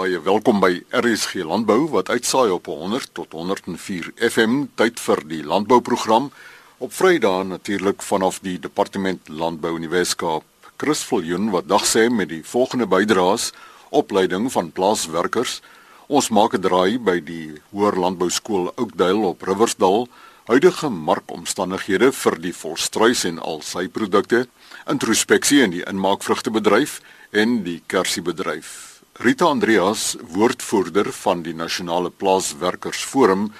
Baie welkom by RSG Landbou wat uitsaai op 100 tot 104 FM tyd vir die landbouprogram op Vrydag natuurlik vanaf die Departement Landbou in die Weskaap. Chris Viljoen wat dag sê met die volgende bydraes opleiding van plaaswerkers. Ons maak 'n draai by die Hoër Landbou Skool Oudtshoorn op Riversdal, huidige markomstandighede vir die volstruis en al sy produkte, introspeksie in die inmaakvrugtebedryf en die kersiebedryf. Rita Andreas, woordvoerder van die Nasionale Plaaswerkersforum,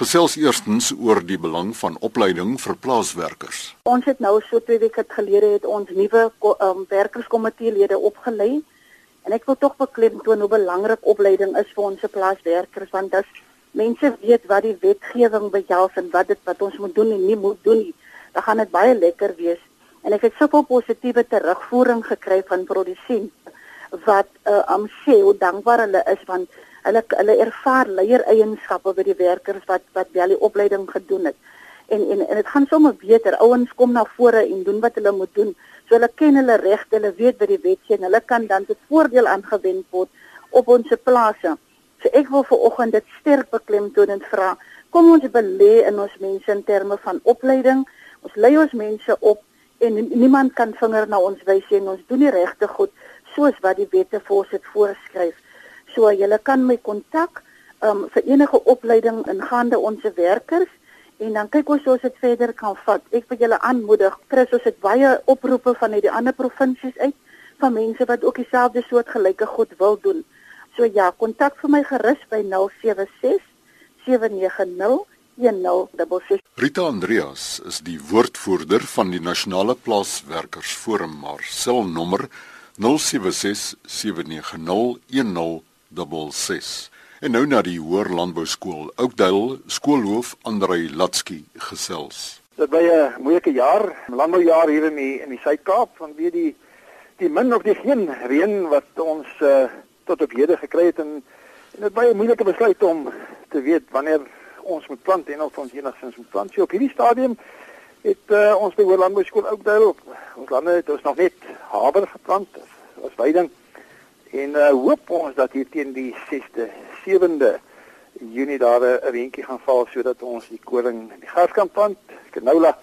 gesels eerstens oor die belang van opleiding vir plaaswerkers. Ons het nou so twee weke gelede het ons nuwe um, werkerskomiteelede opgelei en ek wil tog beklemtoon hoe belangrik opleiding is vir ons plaaswerkers want as mense weet wat die wetgewing behels en wat dit wat ons moet doen en nie moet doen nie, dan gaan dit baie lekker wees. En ek het soveel positiewe terugvoering gekry van produsente wat uh, am sê hoe dankbaar hulle is want hulle hulle ervaar leier eienskappe by die werkers wat wat wel die opleiding gedoen het. En en en dit gaan sommer beter. Ouens kom na vore en doen wat hulle moet doen. So hulle ken hulle regte, hulle weet wat die wet sê en hulle kan dan tot voordeel aangewend word op ons plase. So ek wil vir oggend dit sterk beklemtoon en vra, kom ons belê in ons mense in terme van opleiding. Ons lei ons mense op en niemand kan vinger na ons wys en ons doen die regte goed soos wat die wette vir dit voorskryf. So jy kan my kontak um, vir enige opleiding ingaande ons werkers en dan kyk ons hoe ons dit verder kan vat. Ek wil julle aanmoedig, Chris, ons het baie oproepe van uit die ander provinsies uit van mense wat ook dieselfde soort gelyke goed wil doen. So ja, kontak vir my gerus by 076 790 1066. Rita Andreas is die woordvoerder van die Nasionale Plaaswerkersforum, maar selnommer 076 0767901066. En nou na die Hoër Landbou Skool, Oudtshoorn, skoolhoof Andrei Latsky gesels. Dit was 'n moeilike jaar, landboujaar hier in die in die Suid-Kaap vanweë die die min of die geen reën wat ons uh, tot op hede gekry het en en dit 'n moeilike besluit om te weet wanneer ons moet plant en of ons enigstens moet plant. So op hierdie stadium het uh, ons by Hoërlandbou skool daar op ons lande het ons nog net haver geplant as veiding en uh, hoop ons dat hier teen die 6de 7de Junie daar 'n reentjie gaan val sodat ons die koring die gas kan plant. Canola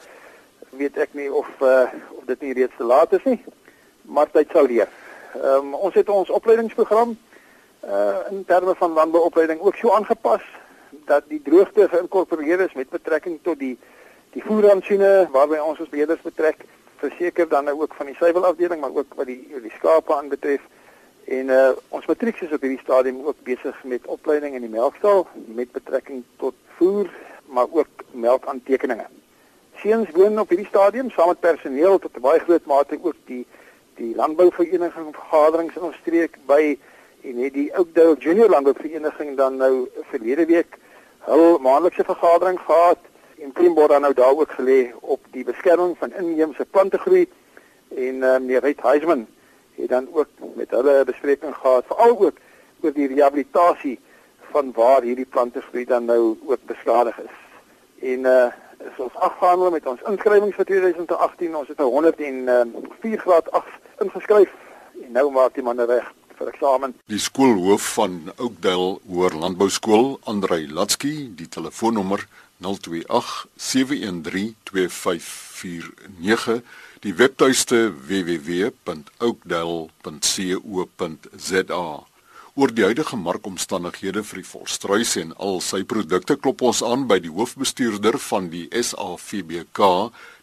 weet ek nie of uh, of dit nie reeds te laat is nie maar tyd sal leer. Um, ons het ons opleidingsprogram uh, in terme van landbouopleiding ook so aangepas dat die droogte geïnkorporeer is met betrekking tot die die voerantjiene waarby ons ons beheerders betrek verseker dan nou ook van die suiwelafdeling maar ook wat die die skape aanbetref en uh, ons matrieks is op hierdie stadium ook besig met opleiding in die melkstal met betrekking tot voer maar ook melkaantekeninge. Seuns woon op hierdie stadium saam met personeel tot 'n baie groot mate ook die die landbouvereniging vergaderings in ons streek by en het die Oakdale Junior Landbouvereniging dan nou verlede week hul maandelikse vergadering gehad en Kleinbord dan nou daar ook gelê op die beskerming van inheemse plantegroei en uh, meneer Reit Heisman het dan ook met hulle bespreking gehad veral ook oor die rehabilitasie van waar hierdie plantegroei dan nou ook beskadig is. En uh is ons afgehandel met ons inskrywings vir 2018. Ons het nou 104 graad 8 ingeskryf en nou maak die manne reg vir eksamen. Die skoolhoof van Oakdale Hoër Landbou Skool, Andrei Latsky, die telefoonnommer 0287132549 die webtuiste www.oakdale.co.za oor die huidige markomstandighede vir die volstruis en al sy produkte klop ons aan by die hoofbestuurder van die SAVBK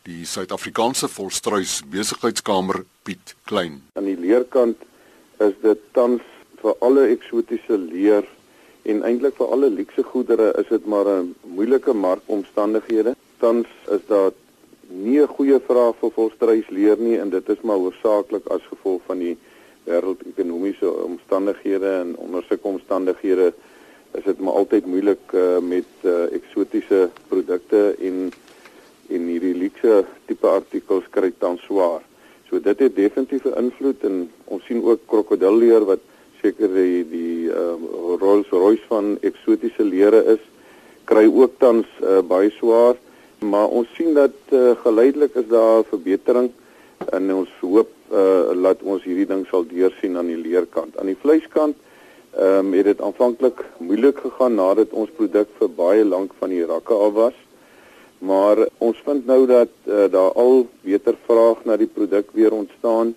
die Suid-Afrikaanse Volstruis Besigheidskamer Piet Klein aan die leerkant is dit tans vir alle eksotiese leer en eintlik vir alle luukse goedere is dit maar 'n moeilike markomstandighede. Tans is daar nie 'n goeie vraag vir volstruisleer nie en dit is maar hoofsaaklik as gevolg van die wêreldekonomiese omstandighede en onder sulke omstandighede is dit maar altyd moeilik uh, met uh, eksotiese produkte en en hierdie luukse tipe artikels kry tans swaar. So dit het definitief 'n invloed en ons sien ook krokodilleer wat seker die die ehm uh, Rolls Royce van eksotiese leere is kry ook tans uh, baie swaar maar ons sien dat uh, geleidelik is daar verbetering en ons hoop uh, laat ons hierdie ding sal deursien aan die leerkant aan die vleiskant ehm um, het dit aanvanklik moeilik gegaan nadat ons produk vir baie lank van die rakke af was. Maar ons vind nou dat uh, daar al beter vraag na die produk weer ontstaan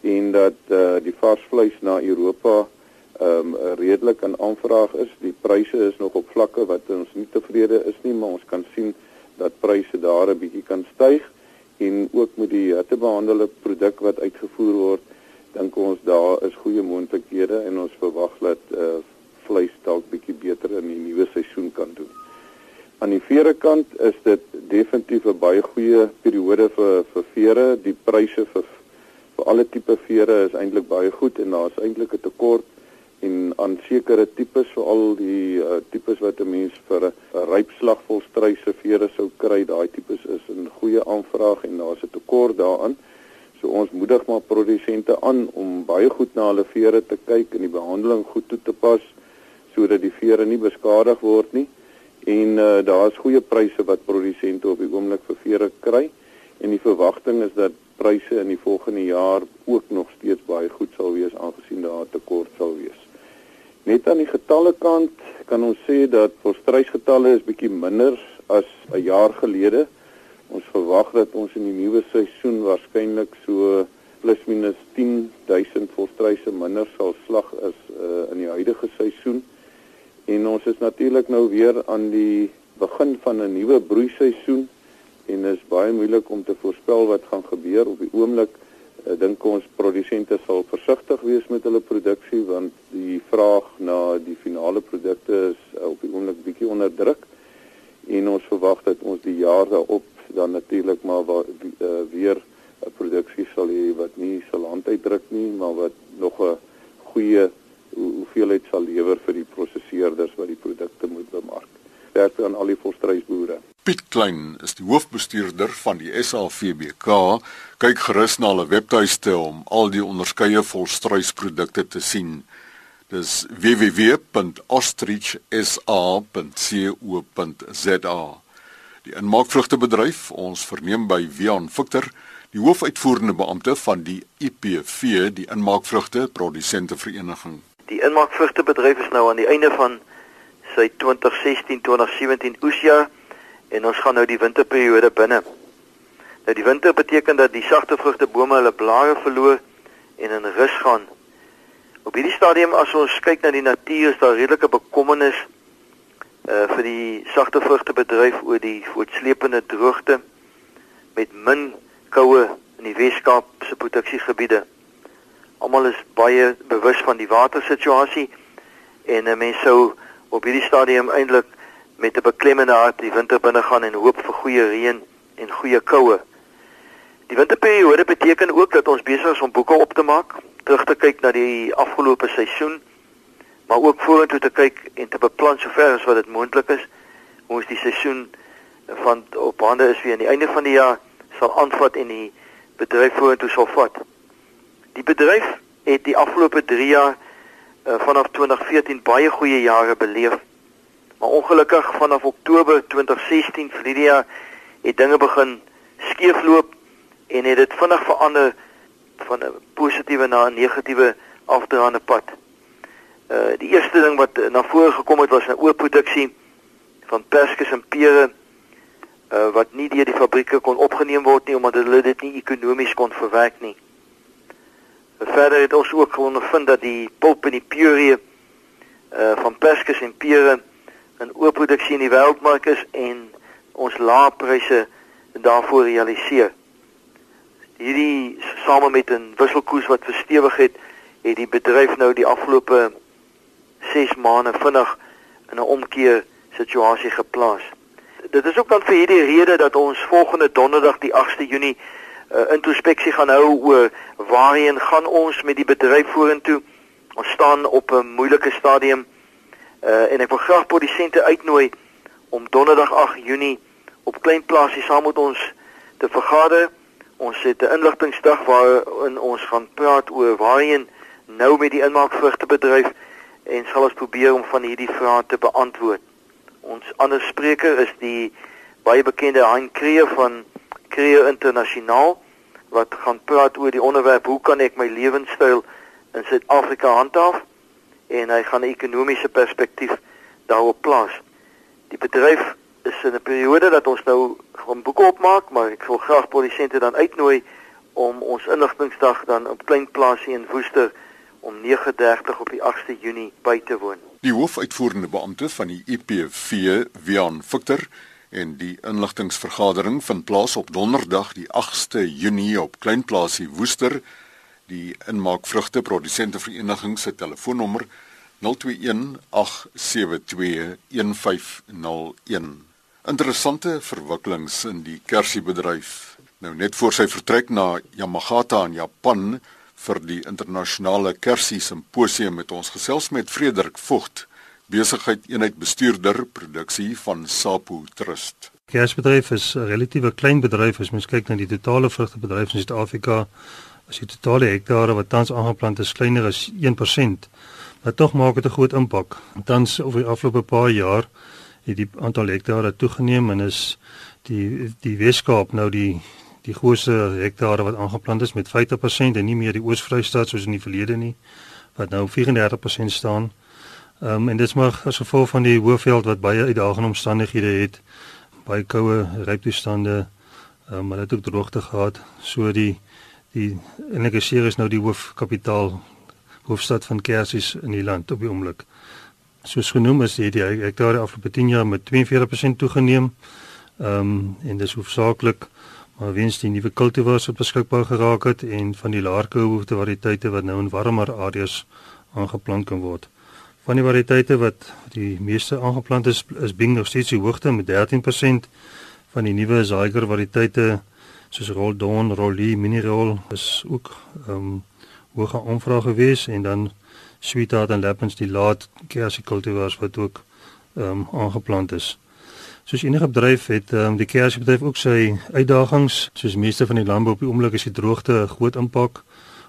en dat uh, die varsvleis na Europa ehm um, redelik aan aanvraag is. Die pryse is nog op vlakke wat ons nie tevrede is nie, maar ons kan sien dat pryse daar 'n bietjie kan styg en ook met die hittebehandelde produk wat uitgevoer word, dink ons daar is goeie moontlikhede en ons verwag dat uh, vleis dalk bietjie beter in die nuwe seisoen kan doen. Aan die vere kant is dit definitief 'n baie goeie periode vir vir vere. Die pryse vir vir alle tipe vere is eintlik baie goed en daar is eintlik 'n tekort en aan sekere tipes veral die uh, tipes wat 'n mens vir 'n rypslagvolstryse vere sou kry, daai tipes is in goeie aanvraag en daar's 'n tekort daaraan. So ons moedig maar produsente aan om baie goed na hulle vere te kyk en die behandeling goed toe te pas sodat die vere nie beskadig word nie. En uh, daar's goeie pryse wat produsente op die oomblik vir vere kry en die verwagting is dat pryse in die volgende jaar ook nog steeds baie goed sal wees aangesien daar tekort sal wees. Net aan die getalle kant kan ons sê dat volstruisgetalle is bietjie minder as 'n jaar gelede. Ons verwag dat ons in die nuwe seisoen waarskynlik so plus minus 10000 volstruise minder sal slag as uh, in die huidige seisoen. En ons is natuurlik nou weer aan die begin van 'n nuwe broeiseisoen en is baie moeilik om te voorspel wat gaan gebeur. Op die oomblik Ek dink ons produsente sal versigtig wees met hulle produksie want die vraag na die finale produkte is uh, op die oomblik bietjie onder druk. En ons verwag dat ons die jaar daarop dan natuurlik maar wa, uh, weer 'n produksie sal hê wat nie sal handuitdruk nie maar wat nog 'n goeie hoeveelheid sal lewer vir die prosesseerders wat die produkte moet bemark. Sterkte aan al die volstruisboere. Piet Klein is die hoofbestuurder van die SAVBK. Kyk gerus na hulle webtuiste om al die onderskeie volstruisprodukte te sien. Dis www.ostrichsa.co.za. Die inmaakvrugtebedryf, ons verneem by Wian Victor, die hoofuitvoerende beampte van die IPV, die Inmaakvrugte Produsente Vereniging. Die inmaakvrugtebedryf is nou aan die einde van sy 2016-2017 oesjaar en ons gaan nou die winterperiode binne. Nou die winter beteken dat die sagte vrugtebome hulle blare verloor en in rus gaan. Op hierdie stadium as ons kyk na die natuur is daar redelike bekommernis uh vir die sagte vrugtebedryf oor die voortsleepende droogte met min koue in die Weskaap se produksiegebiede. Almal is baie bewus van die watersituasie en uh, mense sou op hierdie stadium eintlik met 'n beklemmende hart die winter binne gaan en hoop vir goeie reën en goeie koue. Die winterperiode beteken ook dat ons besig is om boeke op te maak, terug te kyk na die afgelope seisoen, maar ook vorentoe te kyk en te beplan sover as wat dit moontlik is hoe ons die seisoen van op hande is weer aan die einde van die jaar sal aanvat en die bedryf vorentoe sal vat. Die bedryf het die afgelope 3 jaar uh, vanaf 2014 baie goeie jare beleef Maar ongelukkig vanaf Oktober 2016 vir hierdie jaar het dinge begin skeefloop en het dit vinnig verander van 'n positiewe na 'n negatiewe afdraande pad. Uh die eerste ding wat na vore gekom het was 'n oorproduksie van perskes en pere uh wat nie deur die fabrieke kon opgeneem word nie omdat hulle dit nie ekonomies kon verwerk nie. Verder het ons ook ondervind dat die pulp en die puree uh van perskes en pere in oorproduksie in die wêreldmark is en ons lae pryse daarvoor realiseer. Hierdie same met 'n wisselkoers wat verstewig het, het die bedryf nou die afgelope 6 maande vinnig in 'n omkeer situasie geplaas. Dit is ook dan vir hierdie rede dat ons volgende donderdag die 8de Junie uh, introspeksie gaan hou oor waarheen gaan ons met die bedryf vorentoe. Ons staan op 'n moeilike stadium Uh en ek wil graag produsente uitnooi om donderdag 8 Junie op klein plaasie saam met ons te vergader. Ons het 'n inligtingsdag waarin ons gaan praat oor waarheen nou met die inmaakvrugtebedryf en sal ons probeer om van hierdie vrae te beantwoord. Ons ander spreker is die baie bekende Hein Kreer van Kreer Internasionaal wat gaan praat oor die onderwerp hoe kan ek my lewenstyl in Suid-Afrika handhaaf? en hy gaan 'n ekonomiese perspektief daarop plaas. Die bedryf is in 'n periode dat ons nou gaan boeke opmaak, maar ek wil graag produsente dan uitnooi om ons inligtingsdag dan op klein plaasie in Woester om 9:30 op die 8de Junie by te woon. Die hoofuitvoerende beampte van die IPV, Wian Victor, en die inligtingsvergadering vind plaas op Donderdag die 8ste Junie op Kleinplaasie Woester. Die Inmaakvrugte Produsente Vereniging se telefoonnommer 021 872 1501. Interessante verwikkelings in die kersiebedryf. Nou net voor sy vertrek na Yamagata in Japan vir die internasionale kersie simposium met ons gesels met Frederik Vogt, besigheid eenheid bestuurder produksie van Sapo Trust. Kersbedryf is 'n relatiewe klein bedryf as mens kyk na die totale vrugtebedryf in Suid-Afrika. As die totale hektare wat tans aangeplant is kleiner as 1%, maar tog maak dit 'n groot impak. Tans oor die afgelope paar jaar het die aantal hektare toegeneem en is die die Weskaap nou die die grootste hektare wat aangeplant is met 50% en nie meer die Oos-Vrystaat soos in die verlede nie wat nou 34% staan. Ehm um, en dit is maar as gevolg van die hoëveld wat baie uitdagende omstandighede het, baie koue ryptoestande, ehm um, maar dit ook droogte gehad, so die die enige seer is nou die hoofkapitaal hoofstad van kersies in die land op die oomblik. Soos genoem is die, die hektare afgelope 10 jaar met 42% toegeneem. Ehm um, en dis hoofsaaklik maar weens die nuwe kultivars wat beskikbaar geraak het en van die laerkoehoefte variëteite wat nou in warmer areas aangeplant kan word. Van die variëteite wat die meeste aangeplant is, is Bing nog steeds die hoogte met 13% van die nuwe Zyger variëteite soos Roldon, Rolly, Minirol is ook ehm um, hoë aanvraag gewees en dan Sweetheart en Lapins die laat kersie kultivars wat ook ehm um, aangeplant is. Soos enige bedryf het um, die kersiebedryf ook sy uitdagings. Soos meeste van die landbou op die oomblik is die droogte 'n groot impak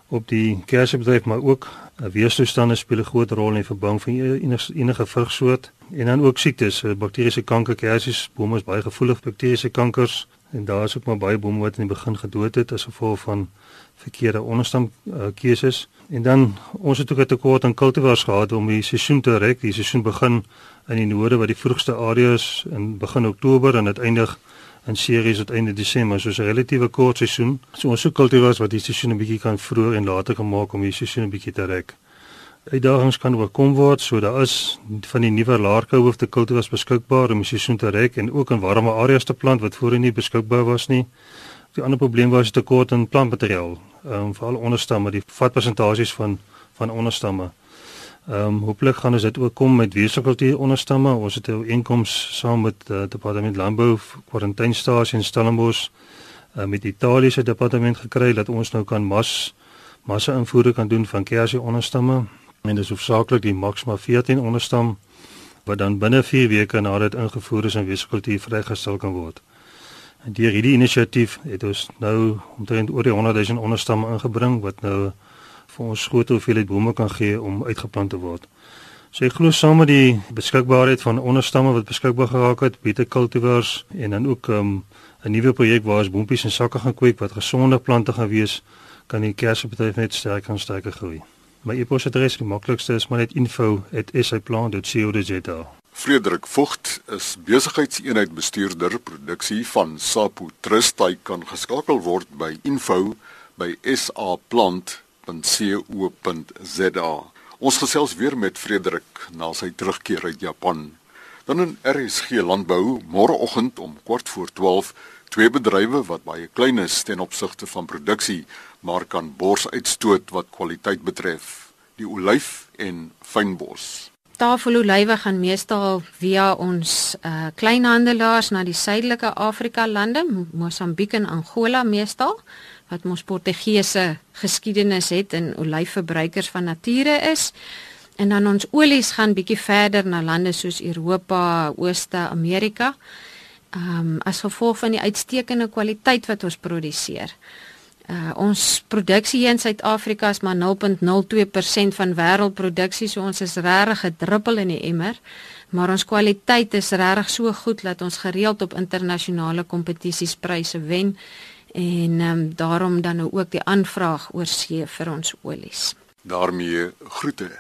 op die kersiebedryf, maar ook uh, weerstoestande speel 'n groot rol in die verbouing van enige, enige vrugsoort en dan ook siektes, uh, bakteriese kanker, kersies, bome is baie gevoelig vir bakteriese kankers en daar is ook maar baie bome wat in die begin gedood het as gevolg van verkeerde onderstam uh, keuses. En dan ons het ook 'n tekort aan kultivars gehad om die seisoen te rek. Die seisoen begin in die noorde wat die vroegste areas in begin Oktober en dit eindig in series tot einde Desember. So 'n relatiewe kort seisoen. So ons soek kultivars wat die seisoen 'n bietjie kan vroeër en later gemaak om die seisoen 'n bietjie te rek. Uitdagings kan oorkom word, so daar is van die nuwe laarkou hoofde kultivars beskikbaar om die seisoen te rek en ook in warme areas te plant wat voorheen nie beskikbaar was nie. Die ander probleem was tekort aan plantmateriaal um, veral onderstamme die vatpersentasies van van onderstamme. Ehm um, hopelik gaan ons dit ook kom met weerkultuur onderstamme. Ons het 'n inkoms saam met die uh, departement landbou kwarantynestasie in Stellenbosch uh, met Italië se departement gekry dat ons nou kan mas massa invoere kan doen van kersie onderstamme en dis hoofsaaklik die Maxima 14 onderstam wat dan binne 4 weke nadat ingevoer is in weerkultuur vrygestel kan word. En deur hierdie inisiatief het ons nou omtrent oor die 100 000 onderstamme ingebring wat nou vir ons groot hoeveelheid bome kan gee om uitgeplant te word. So ek glo saam met die beskikbaarheid van onderstamme wat beskikbaar geraak het, beter kultivars en dan ook um, 'n nuwe projek waar ons boontjies en sakke gaan kweek wat gesonde plante gaan wees, kan die kersbedryf net sterker en sterker groei. My e-posadres, die maklikste is maar net info@saplan.co.za. Frederik Vogt is besigheidseenheid bestuurder produksie van Sapo Trust. Hy kan geskakel word by info@saplant.co.za. Ons gesels weer met Frederik na sy terugkeer uit Japan. Dan in RSG Landbou môreoggend om kwart voor 12 twee bedrywe wat baie klein is ten opsigte van produksie, maar kan bors uitstoot wat kwaliteit betref, die olyf en fynbos. Tafelolywe gaan meestal via ons uh, kleinhandelaars na die suidelike Afrika lande, Mosambiek en Angola meestal, wat ons Portugese geskiedenis het en olyfverbruikers van nature is. En dan ons olies gaan bietjie verder na lande soos Europa, Ooste-Amerika. Ehm um, as gevolg van die uitstekende kwaliteit wat ons produseer. Uh, ons produksie hier in Suid-Afrika is maar 0.02% van wêreldproduksie, so ons is regtig 'n druppel in die emmer, maar ons kwaliteit is regtig so goed dat ons gereeld op internasionale kompetisies pryse wen en um, daarom dan nou ook die aanvraag oor see vir ons olies. daarmee groete